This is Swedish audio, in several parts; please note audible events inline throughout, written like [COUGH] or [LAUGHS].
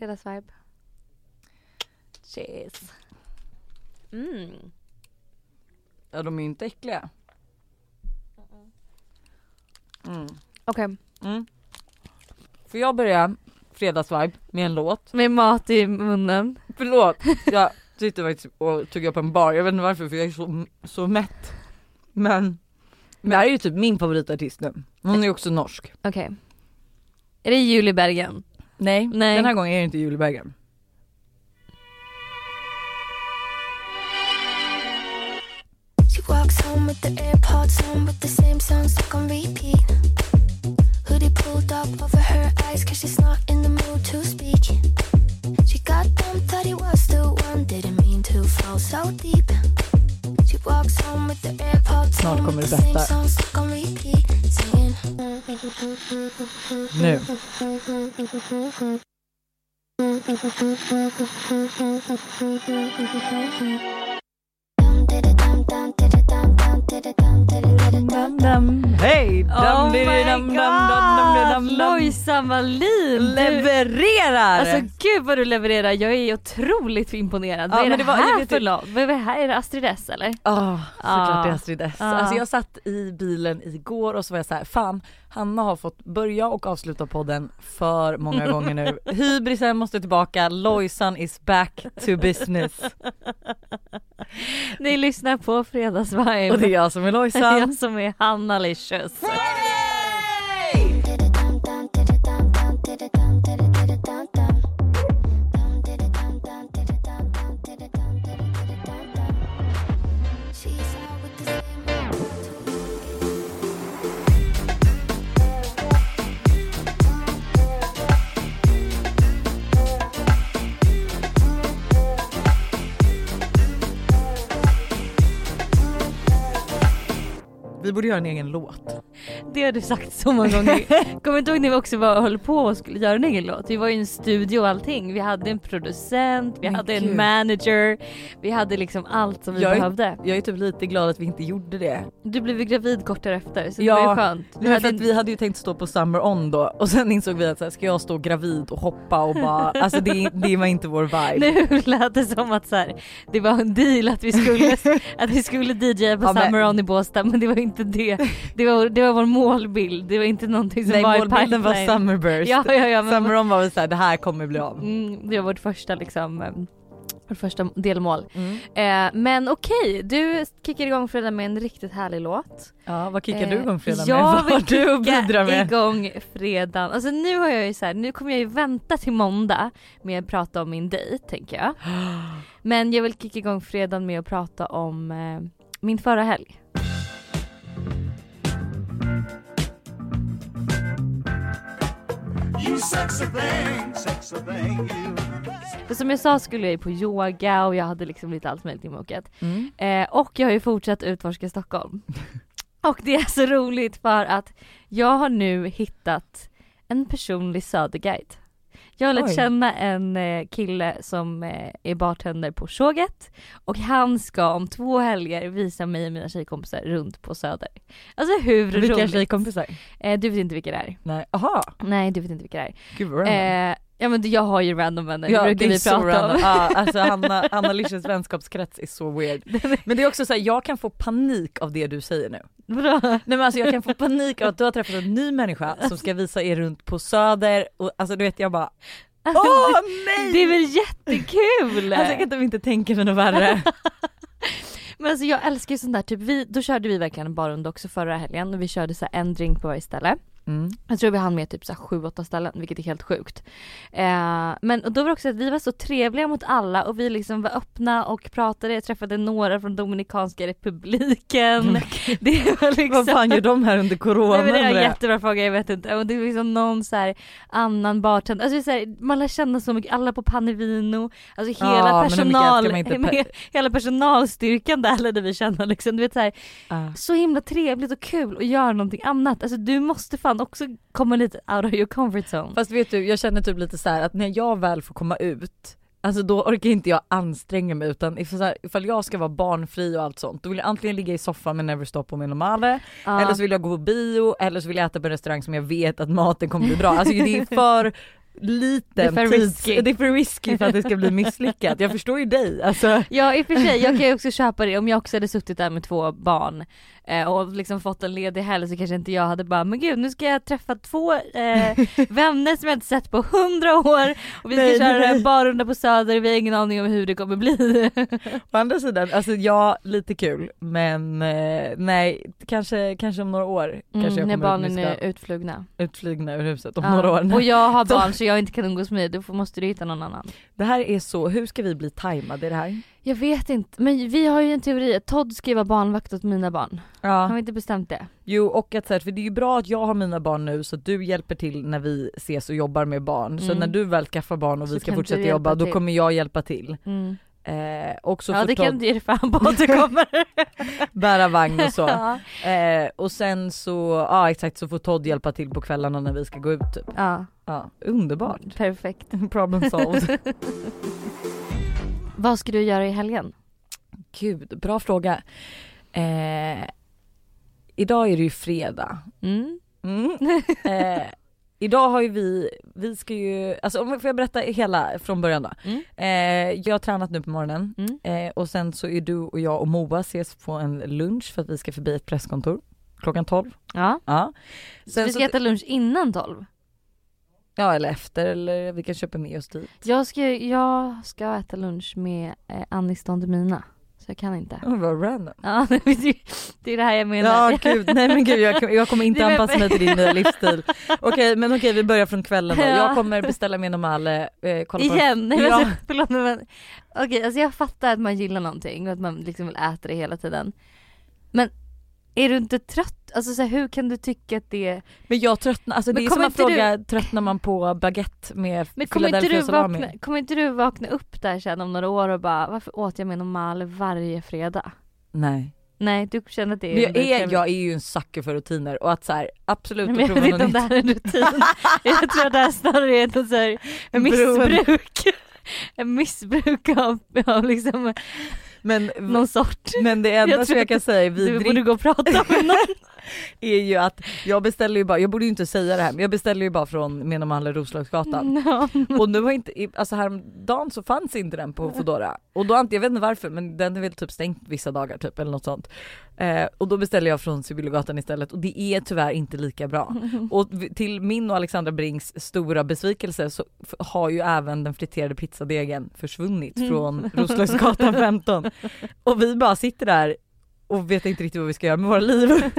Fredagsvibe. Cheers. Mm. Ja de är ju inte äckliga. Mm. Okej, Mm. Får jag börja fredagsvibe med en låt? med mat i munnen. Förlåt, [LAUGHS] jag sitter faktiskt och tuggar på en bar, jag vet inte varför för jag är så, så mätt. Men, men det här är ju typ min favoritartist nu. Hon är också norsk. Okej. Är det Julie Bergen? Nej, Nej. den här gången är det inte Julie She walks home with the AirPods on with the same song stuck on repeat. Hoodie pulled up over her eyes cause she's not in the mood to speak. She got them, thought he was the one, didn't mean to fall so deep. Snart kommer det berätta. Nu. Mm-hmm. Hej! Oh my god! Lojsan Wallin! Levererar! Alltså gud vad du levererar, jag är otroligt imponerad. Ja, vad är men det, här för? Vad är det här? Är det Astrid S eller? Ja såklart det är. Astrid S. Alltså jag satt i bilen igår och så var jag så här: fan Hanna har fått börja och avsluta podden för många gånger nu. [LAUGHS] Hybrisen måste tillbaka, Lojsan is back to business. [LAUGHS] Ni lyssnar på Fredagsvibe. Och det är jag som är Det är Lojsan. [LAUGHS] jag som är Hanna Licious. Vi borde göra en egen låt. Det har du sagt så många gånger. [LAUGHS] Kommer du inte ihåg när vi också var, höll på och skulle göra en egen låt? Vi var i en studio och allting. Vi hade en producent, vi Men hade gud. en manager, vi hade liksom allt som vi Jag är- behövde. Jag är typ lite glad att vi inte gjorde det. Du blev ju gravid kort därefter så Ja, det var ju skönt. Vi, hade, att vi hade ju tänkt stå på Summer On då och sen insåg vi att så här, ska jag stå gravid och hoppa och bara, [LAUGHS] alltså det, det var inte vår vibe. Nu lät det som att så här, det var en deal att vi skulle, [LAUGHS] att vi skulle DJa på Ja, men- Summer On i Båstad men det var inte det. Det var, det var vår målbild, det var inte någonting som Nej var i målbilden var pipeline. Summerburst. Ja, ja, ja, men- Summer On var väl såhär, det här kommer bli av. Mm, det var vårt första liksom, eh, vårt första delmål. Mm. Eh, men okej, du kickar igång fredag med en riktigt härlig låt. Ja vad kickar du Eh, igång fredag med? Jag Vad vill du kicka med? igång fredagen. Alltså nu har jag ju så här, nu kommer jag ju vänta till måndag med att prata om min dejt tänker jag. [GASPS] Men jag vill kicka igång fredagen med att prata om eh, min förra helg. För som jag sa skulle jag ju på yoga och jag hade liksom lite allt möjligt inbokat. Mm. Eh, och jag har ju fortsatt utforska Stockholm. [LAUGHS] och det är så roligt för att jag har nu hittat en personlig söderguide. Jag lärt Oj. känna en eh, kille som eh, är bartender på Tjoget och han ska om två helger visa mig och mina tjejkompisar runt på Söder. Alltså hur Vilka roligt? tjejkompisar? Eh, du vet inte vilka det är? Nej, aha, Nej du vet inte vilka det är. gud vad. Eh, ja men jag har ju random vänner, det Ja brukar det är vi så prata random. om. Ja, [LAUGHS] alltså Hanna, Hanna Licious vänskapskrets är så weird. [LAUGHS] Men det är också såhär, jag kan få panik av det du säger nu. Vadå? Nej men alltså jag kan få panik av att du har träffat en ny människa som ska visa er runt på söder och alltså du vet jag bara Åh nej! Det är väl jättekul! Alltså jag kan typ inte tänka mig något värre. [LAUGHS] Men alltså jag älskar ju sånt där, typ vi, då körde vi verkligen en barrunda också förra helgen och vi körde så en drink på varje ställe. Mm. Jag tror vi hann med typ så sju, åtta ställen vilket är helt sjukt. Eh, men då var det också att vi var så trevliga mot alla och vi liksom var öppna och pratade. Jag träffade några från Dominikanska republiken. [LAUGHS] det var liksom... Vad fan gör de här under corona? Nej, men det är en jättebra fråga, jag vet inte. Och det är liksom någon så här annan bartender, alltså här, man lär känna så mycket, alla på Panevino, alltså hela mycket personal, inte [LAUGHS] hela personalstyrkan där lärde vi känna liksom. Du vet så, här, Ah. så himla trevligt och kul att göra någonting annat. Alltså du måste fan också komma lite out of your comfort zone. Fast vet du, jag känner typ lite så här att när jag väl får komma ut Alltså då orkar inte jag anstränga mig utan ifall, jag ska vara barnfri och allt sånt då vill jag antingen ligga i soffan med Neverstop och min normale eller så vill jag gå på bio eller så vill jag äta på en restaurang som jag vet att maten kommer bli bra. Alltså det är för liten Det är för tids- risky. Det är för risky för att det ska bli misslyckat. Jag förstår ju dig alltså. Ja i och för sig, jag kan ju [LAUGHS] också köpa det om jag också hade suttit där med två barn eh, och liksom fått en ledig helg så kanske inte jag hade bara men gud nu ska jag träffa två eh, [LAUGHS] vänner som jag inte sett på hundra år och vi ska Nej, köra nej. barrunda på söder, vi har ingen aning om hur det kommer bli. Å andra sidan, alltså ja lite kul men eh, nej kanske, kanske om några år kanske Mm, när barnen är utflugna. utflygna ur huset om Ja. några år. Och jag har [LAUGHS] barn så jag inte kan umgås med dig, då får- måste du hitta någon annan. Det här är så, hur ska vi bli tajmade i det här? Jag vet inte, men vi har ju en teori, Todd ska vara barnvakt åt mina barn. Har Ja. vi inte bestämt det? Jo och att så här, för det är ju bra att jag har mina barn nu så att du hjälper till när vi ses och jobbar med barn. Så Mm. när du väl skaffar barn och Så vi ska fortsätta jobba hjälpa då till. kommer jag hjälpa till. Mm. Eh, och så Ja det kan du ge dig fan på att du kommer. [LAUGHS] bära vagn och så. [LAUGHS] ja. Eh, och sen så, ja exakt så får Todd hjälpa till på kvällarna när vi ska gå ut typ. ja, Ja, underbart. perfekt. [LAUGHS] Problem solved. Vad ska du göra i helgen? Gud, bra fråga. Eh, idag är det ju fredag. Mm. Mm. Idag har ju vi, vi ska ju, alltså om får jag berätta hela från början då. Mm. Eh, jag har tränat nu på morgonen Mm. eh, och sen så är du och jag och Moa ses på en lunch för att vi ska förbi ett presskontor klockan 12. Ja. Ja. Så Sen vi ska äta lunch innan 12? ja eller efter eller vi kan köpa med oss dit. Jag ska, jag ska äta lunch med eh, Anis Don Demina. Så jag kan inte. Oh, vad random. Ja, [LAUGHS] det är- det är det här jag menar. Ja gud, nej men gud jag, jag kommer inte [LAUGHS] anpassa mig till din nya livsstil. [LAUGHS] Okej men okej vi börjar från kvällen då. Ja. Jag kommer beställa med Normale, eh, kolla på Igen? Nej, Ja. alltså, förlåt men, men okej alltså jag fattar att man gillar någonting och att man liksom vill äta det hela tiden. Men är du inte trött? Alltså så här, hur kan du tycka att det Men jag tröttnar, alltså Men det är som att inte du- fråga tröttnar man på baguette med Men kommer inte, du vakna, kommer inte du vakna upp där sen om några år och bara varför åt jag med normal varje fredag? Nej. Nej du känner att det är Men jag är, jag är ju en sucker för rutiner och att så här, absolut Men att jag vet inte om det här är en rutin. [LAUGHS] jag tror att det här snarare är ett så här missbruk. En missbruk av, av liksom Men, någon sort. men det enda Jag som jag kan säga Du vid borde gå och prata med någon. [LAUGHS] är ju att jag beställer ju bara, jag borde ju inte säga det här men jag beställer ju bara från Med Normal Roslagsgatan. [LAUGHS] Ja. Och nu har inte, alltså häromdagen så fanns inte den på Foodora. Och då, jag vet inte varför men den är väl typ stängt vissa dagar typ eller något sånt. Eh, och då beställer jag från Sibyllegatan istället och det är tyvärr inte lika bra. [LAUGHS] Och till min och Alexandra Brinks stora besvikelse så har ju även den friterade pizzadegen försvunnit Mm. från [LAUGHS] Roslagsgatan 15. Och vi bara sitter där och vet inte riktigt vad vi ska göra med våra liv.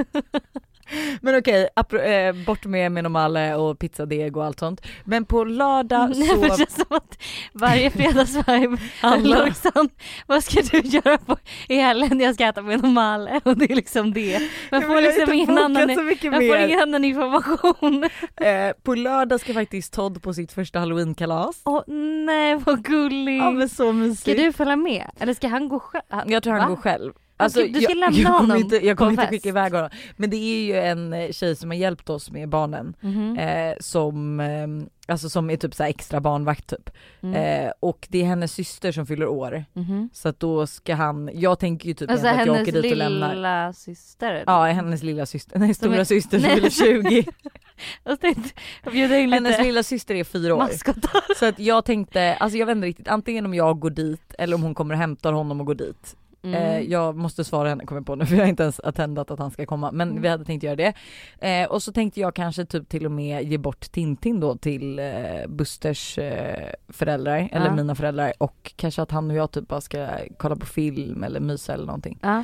[LAUGHS] Men okej, eh, bort med Menomale och pizzadeg och allt sånt. Men på lördag [LAUGHS] Nej, men det så... känns som att varje fredagsvibe [LAUGHS] Lojsan, vad ska du göra på, i helgen? Jag ska äta med normale och det är liksom det. Man får liksom ingen annan, så får ingen annan information. Eh, på lördag ska faktiskt Todd på sitt första halloweenkalas. Åh nej vad gulligt. Ja men så mysigt. ska du följa med? Eller ska han gå själv? Jag tror han Va? går själv. Alltså, du ska jag, lämna [LAUGHS] jag honom inte, jag kommer inte fest. skicka iväg honom. Men det är ju en eh, tjej som har hjälpt oss med barnen. Mhm. Eh, som, eh, alltså som är typ så här extra barnvakt typ. Mm. Eh, och det är hennes syster som fyller år. Mhm. Så att då ska han, jag tänker ju typ Alltså att jag hennes åker dit och lämnar. lilla syster? eller? Ja hennes lilla syster, nej Som är- stora syster som fyller 20. [LAUGHS] Jag tänkte jag in Hennes lite lilla syster är fyra år. maskotar. Så att jag tänkte, alltså jag vet inte riktigt, antingen om jag går dit eller om hon kommer och hämtar honom och går dit. Mm. Eh, jag måste svara henne kommer jag på nu [LAUGHS] för jag har inte ens attendat att han ska komma men Mm. vi hade tänkt göra det. Eh, och så tänkte jag kanske typ till och med ge bort Tintin då till eh, Busters eh, föräldrar eller Ja. mina föräldrar och kanske att han och jag typ bara ska kolla på film eller mysa eller någonting. Ja.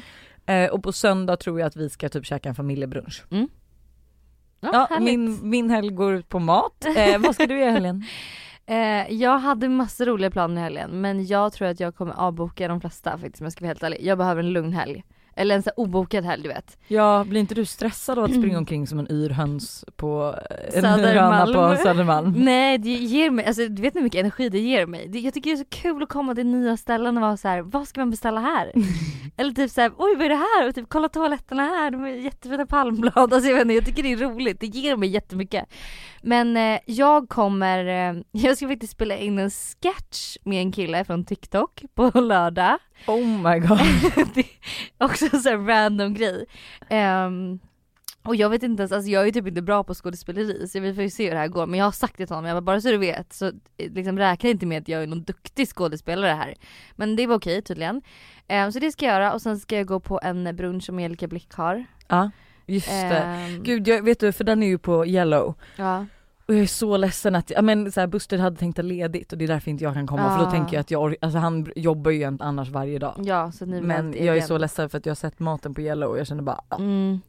Eh, och på söndag tror jag att vi ska typ käka en familjebrunch. Ja, Ja, härligt. min, min helg går ut på mat. [LAUGHS] Eh, vad ska du göra helgen? Eh, jag hade massa roliga planer i helgen men jag tror att jag kommer avboka de flesta faktiskt om jag ska vara helt ärlig. Jag behöver en lugn helg. Eller en här obokad helg du vet. Ja, blir inte du stressad av att springa omkring som en yr höns på en Södermalm. höna på Södermalm? [LAUGHS] Nej det ger mig, alltså du vet hur mycket energi det ger mig. Det, jag tycker det är så kul att komma till nya ställen och vara så här: vad ska man beställa här? [LAUGHS] Eller typ såhär, oj vad är det här? Och typ kolla toaletterna här, de är jättefina palmblad. [LAUGHS] Alltså jag vet inte, jag tycker det är roligt, det ger mig jättemycket. Men eh, jag kommer, eh, jag ska faktiskt spela in en sketch med en kille från TikTok på lördag. Oh my god. [LAUGHS] det är också sån här random grej. Ehm, Och jag vet inte ens, alltså jag är typ inte bra på skådespeleri så vi får ju se hur det här går. Men jag har sagt det till honom, jag bara, bara så du vet så eh, liksom räkna inte med att jag är någon duktig skådespelare här. Men det var okej tydligen. Eh, så det ska jag göra och sen ska jag gå på en brunch som Angelica Blick har. Ja just det. Ehm, Gud jag vet du för den är ju på yellow Ja. Och jag är så ledsen att, ja men så här, Buster hade tänkt ta ledigt och det är därför inte jag kan komma för då Ah. tänker jag att jag, alltså han jobbar ju annars varje dag. ja så ni Men jag är egen. så ledsen för att jag har sett maten på yellow och jag känner bara, ja. Mm.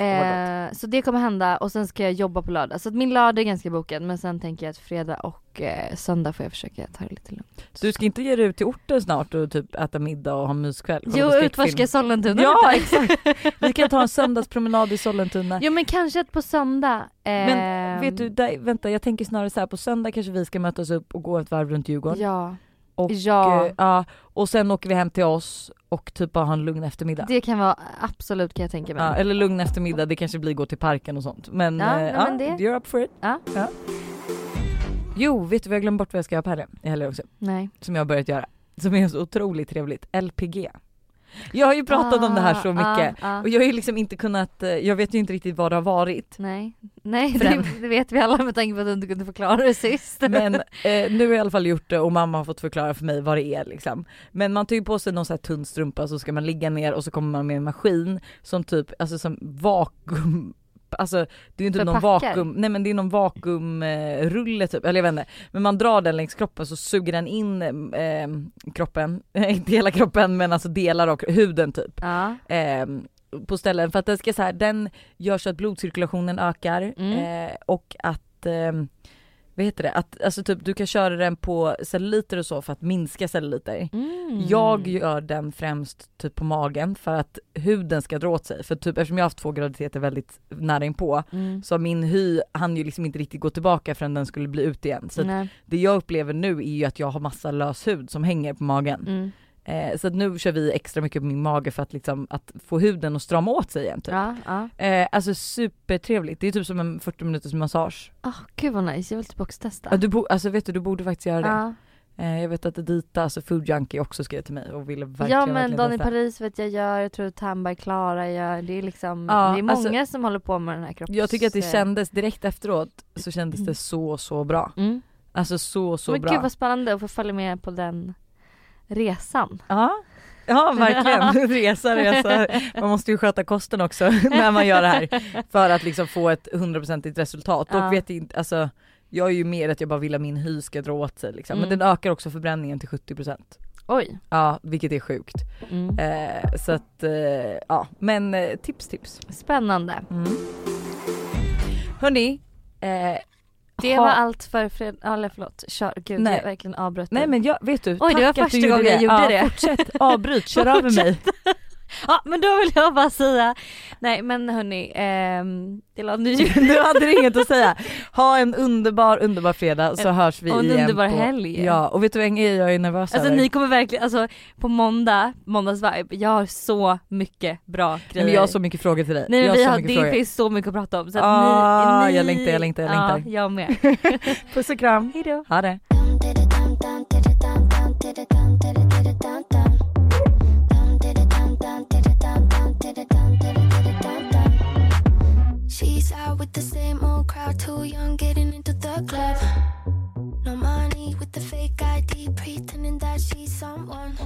Eh, så det kommer hända och sen ska jag jobba på lördag. Så att min lördag är ganska bokad men sen tänker jag att fredag och eh, söndag får jag försöka ta det lite lugnt. Du ska inte ge dig ut till orten snart och typ äta middag och ha myskväll? Jo utforska Sollentuna Ja exakt! [LAUGHS] Vi kan ta en söndagspromenad i Sollentuna. Jo men kanske att på söndag. Eh, Men vet du, där, vänta jag tänker snarare så här på söndag kanske vi ska mötas upp och gå ett varv runt Djurgården. Ja. Och, Ja. eh, ja, och sen åker vi hem till oss och typ bara ha en lugn eftermiddag. Det kan vara absolut kan jag tänka mig. Ja, eller lugn eftermiddag, det kanske blir gå till parken och sånt. Men Ja, ja, nej, ja men det- you're up for it. Ja. Jo, vet du vad jag glömt bort vad jag ska göra på helgen också. Nej. Som jag har börjat göra. Som är så otroligt trevligt. LPG. Jag har ju pratat om det här så Ah, mycket. ah, ah. Och jag har ju liksom inte kunnat, eh, jag vet ju inte riktigt vad det har varit. Nej, nej det, [LAUGHS] det vet vi alla med tanke på att du inte kunde förklara det sist. Men [LAUGHS] eh, nu har jag i alla fall gjort det och mamma har fått förklara för mig vad det är liksom. Men man tar ju på sig någon sån här tunn strumpa så ska man ligga ner och så kommer man med en maskin som typ, alltså som vakuum Alltså det är inte någon vakuum, nej men det är någon vakuumrulle typ, eller jag vet inte. Men man drar den längs kroppen så suger den in eh, kroppen, [LAUGHS] inte hela kroppen men alltså delar av huden typ. Ja. Eh, på ställen för att den ska så här, den gör så att blodcirkulationen ökar Mm. eh, och att eh, vad heter det? Att, alltså typ du kan köra den på celluliter och så för att minska celluliter. Mm. Jag gör den främst typ på magen för att huden ska dra åt sig. För typ eftersom jag har haft två graviditeter väldigt nära inpå Mm. så min hy hann ju liksom inte riktigt gå tillbaka förrän den skulle bli ut igen. Så det jag upplever nu är ju att jag har massa lös hud som hänger på magen. Mm. Eh, så att nu kör vi extra mycket på min mage för att liksom att få huden att strama åt sig igen typ. Ja, ja. Eh, alltså supertrevligt, det är typ som en 40 minuters massage. Oh, gud vad nice, jag vill typ också testa. Ja, du bo, alltså vet du, du borde faktiskt göra det. Ja. Eh, jag vet att Dita, alltså Food Junkie också skrev till mig och ville verkligen Ja men testa. Paris vet jag gör, jag tror Tamberg Klara gör, det är liksom, Ja, det är många alltså, som håller på med den här kropps... Jag tycker att det eh, kändes direkt efteråt så kändes det så så bra. Mm. Alltså så så men bra. gud vad spännande att få följa med på den resan. Ja. Ja verkligen, [LAUGHS] resa resa. Man måste ju sköta kosten också [LAUGHS] när man gör det här för att liksom få ett hundraprocentigt resultat. Ja. Och vet inte, alltså jag är ju mer att jag bara vill att min hy ska dra åt sig liksom. Men Mm. den ökar också förbränningen till 70%. Oj. Ja vilket är sjukt. Mm. Eh, så att eh, ja men eh, tips tips. Spännande. Mm. Hörni, eh, Det var allt för fred... Eller förlåt, kör. Gud Nej. jag verkligen avbröt Nej men jag, vet du, Oj, det var tack att första du gjorde gången jag gjorde ja, det. Fortsätt, avbryt, kör [LAUGHS] över mig. Ja men då vill jag bara säga, nej men hörni, ehm, det la ny... [LAUGHS] Du hade inget att säga. Ha en underbar, underbar fredag så hörs vi och en igen. underbar på, helg. Ja och vet du vad jag är nervös Alltså över? ni kommer verkligen, alltså på måndag, måndagsvibe, jag har så mycket bra Nej, grejer. men jag har så mycket frågor till dig. Nej jag men har vi så har, mycket det frågor. finns så mycket att prata om så att Ah, ni, ni... jag längtar, jag längtar, jag längtar. Ja, jag med. [LAUGHS] Puss och kram. Hejdå. Ha det. with the same old crowd, too young getting into the club. No money with the fake ID, pretending that she's someone.